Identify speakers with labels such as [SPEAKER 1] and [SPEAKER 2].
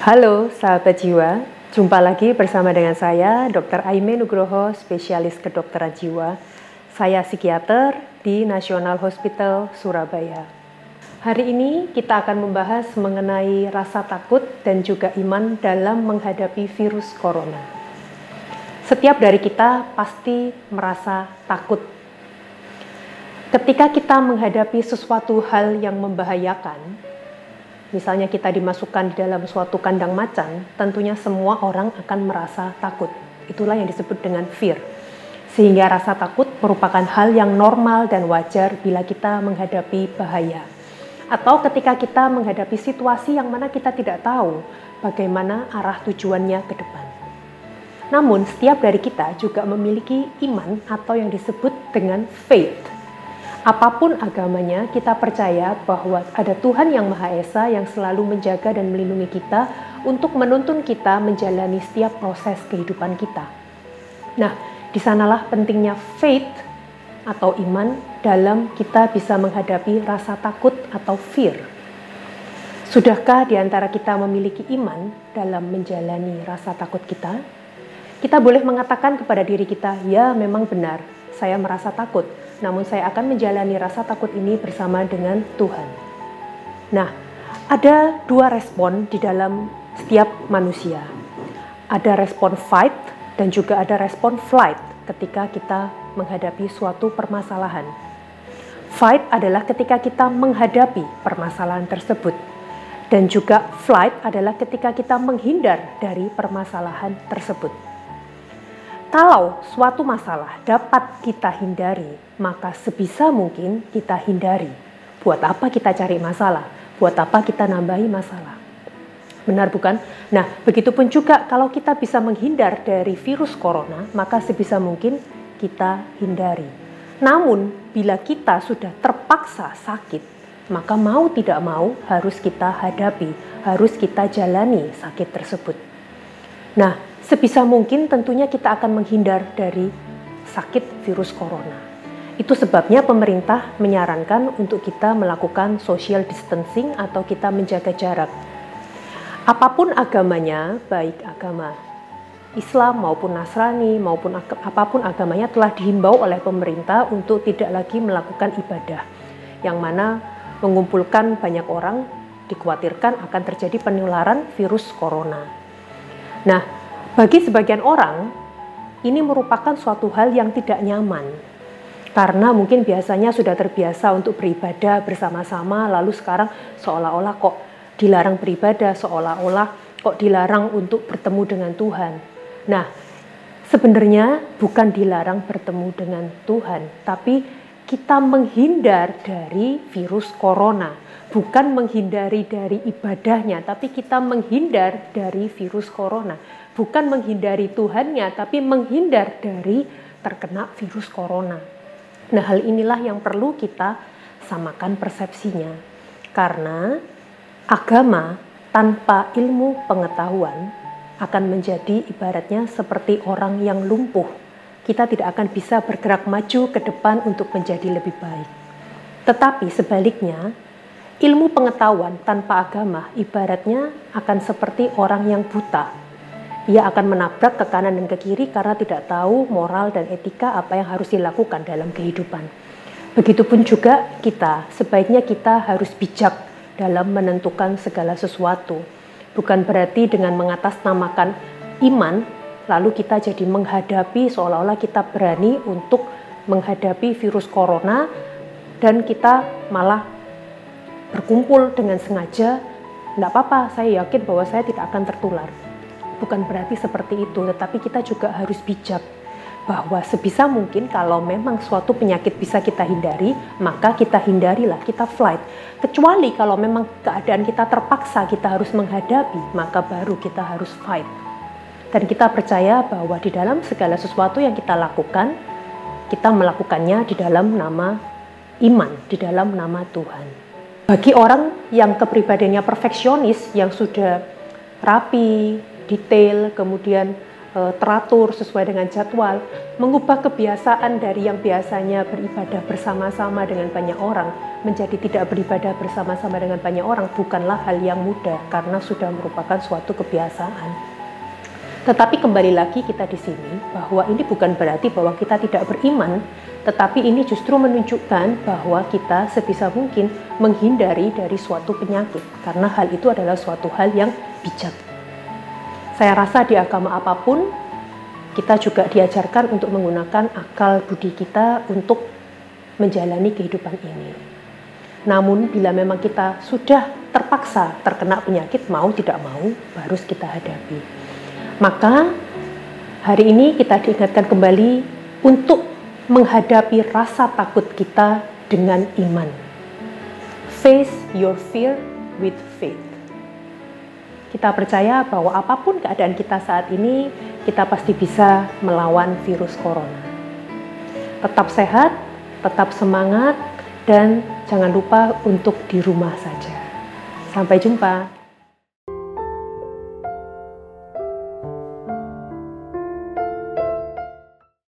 [SPEAKER 1] Halo sahabat jiwa, jumpa lagi bersama dengan saya Dr. Aime Nugroho, spesialis kedokteran jiwa. Saya psikiater di National Hospital Surabaya. Hari ini kita akan membahas mengenai rasa takut dan juga iman dalam menghadapi virus corona. Setiap dari kita pasti merasa takut. Ketika kita menghadapi sesuatu hal yang membahayakan, misalnya kita dimasukkan di dalam suatu kandang macan, tentunya semua orang akan merasa takut. Itulah yang disebut dengan fear. Sehingga rasa takut merupakan hal yang normal dan wajar bila kita menghadapi bahaya. Atau ketika kita menghadapi situasi yang mana kita tidak tahu bagaimana arah tujuannya ke depan. Namun, setiap dari kita juga memiliki iman atau yang disebut dengan faith Apa pun agamanya, kita percaya bahwa ada Tuhan yang Maha Esa yang selalu menjaga dan melindungi kita untuk menuntun kita menjalani setiap proses kehidupan kita. Nah, di sanalah pentingnya faith atau iman dalam kita bisa menghadapi rasa takut atau fear. Sudahkah di antara kita memiliki iman dalam menjalani rasa takut kita? Kita boleh mengatakan kepada diri kita, "Ya, memang benar, saya merasa takut." Namun saya akan menjalani rasa takut ini bersama dengan Tuhan. Nah, ada dua respon di dalam setiap manusia. Ada respon fight dan juga ada respon flight ketika kita menghadapi suatu permasalahan. Fight adalah ketika kita menghadapi permasalahan tersebut. Dan juga flight adalah ketika kita menghindar dari permasalahan tersebut. Kalau suatu masalah dapat kita hindari, maka sebisa mungkin kita hindari. Buat apa kita cari masalah? Buat apa kita nambahi masalah? Benar bukan? Nah, begitupun juga kalau kita bisa menghindar dari virus corona, maka sebisa mungkin kita hindari. Namun, bila kita sudah terpaksa sakit, maka mau tidak mau harus kita hadapi, harus kita jalani sakit tersebut. Nah, sebisa mungkin tentunya kita akan menghindar dari sakit virus corona. Itu sebabnya pemerintah menyarankan untuk kita melakukan social distancing atau kita menjaga jarak. Apa pun agamanya, baik agama Islam maupun Nasrani maupun apa pun agamanya telah dihimbau oleh pemerintah untuk tidak lagi melakukan ibadah yang mana mengumpulkan banyak orang dikhawatirkan akan terjadi penularan virus corona. Nah, bagi sebagian orang, ini merupakan suatu hal yang tidak nyaman. Karena mungkin biasanya sudah terbiasa untuk beribadah bersama-sama, lalu sekarang seolah-olah kok dilarang beribadah, seolah-olah kok dilarang untuk bertemu dengan Tuhan. Nah, sebenarnya bukan dilarang bertemu dengan Tuhan, tapi kita menghindar dari virus corona, bukan menghindari dari ibadahnya, tapi kita menghindar dari virus corona bukan menghindari Tuhannya, tapi menghindar dari terkena virus corona. Nah, hal inilah yang perlu kita samakan persepsinya, karena agama tanpa ilmu pengetahuan akan menjadi ibaratnya seperti orang yang lumpuh. Kita tidak akan bisa bergerak maju ke depan untuk menjadi lebih baik. Tetapi sebaliknya, ilmu pengetahuan tanpa agama ibaratnya akan seperti orang yang buta ia akan menabrak ke kanan dan ke kiri karena tidak tahu moral dan etika apa yang harus dilakukan dalam kehidupan. Begitupun juga kita, sebaiknya kita harus bijak dalam menentukan segala sesuatu. Bukan berarti dengan mengatasnamakan iman, lalu kita jadi menghadapi seolah-olah kita berani untuk menghadapi virus corona dan kita malah berkumpul dengan sengaja. Tidak apa-apa, saya yakin bahwa saya tidak akan tertular bukan berarti seperti itu, tetapi kita juga harus bijak bahwa sebisa mungkin kalau memang suatu penyakit bisa kita hindari, maka kita hindarilah, kita flight. Kecuali kalau memang keadaan kita terpaksa kita harus menghadapi, maka baru kita harus fight. Dan kita percaya bahwa di dalam segala sesuatu yang kita lakukan, kita melakukannya di dalam nama iman, di dalam nama Tuhan. Bagi orang yang kepribadiannya perfeksionis, yang sudah rapi, detail, kemudian uh, teratur sesuai dengan jadwal, mengubah kebiasaan dari yang biasanya beribadah bersama-sama dengan banyak orang menjadi tidak beribadah bersama-sama dengan banyak orang bukanlah hal yang mudah karena sudah merupakan suatu kebiasaan. Tetapi kembali lagi kita di sini bahwa ini bukan berarti bahwa kita tidak beriman, tetapi ini justru menunjukkan bahwa kita sebisa mungkin menghindari dari suatu penyakit karena hal itu adalah suatu hal yang bijak. Saya rasa di agama apa pun kita juga diajarkan untuk menggunakan akal budi kita untuk menjalani kehidupan ini. Namun bila memang kita sudah terpaksa terkena penyakit mau tidak mau harus kita hadapi. Maka hari ini kita diingatkan kembali untuk menghadapi rasa takut kita dengan iman. Face your fear with faith. Kita percaya bahwa apa pun keadaan kita saat ini, kita pasti bisa melawan virus corona. Tetap sehat, tetap semangat, dan jangan lupa untuk di rumah saja. Sampai jumpa.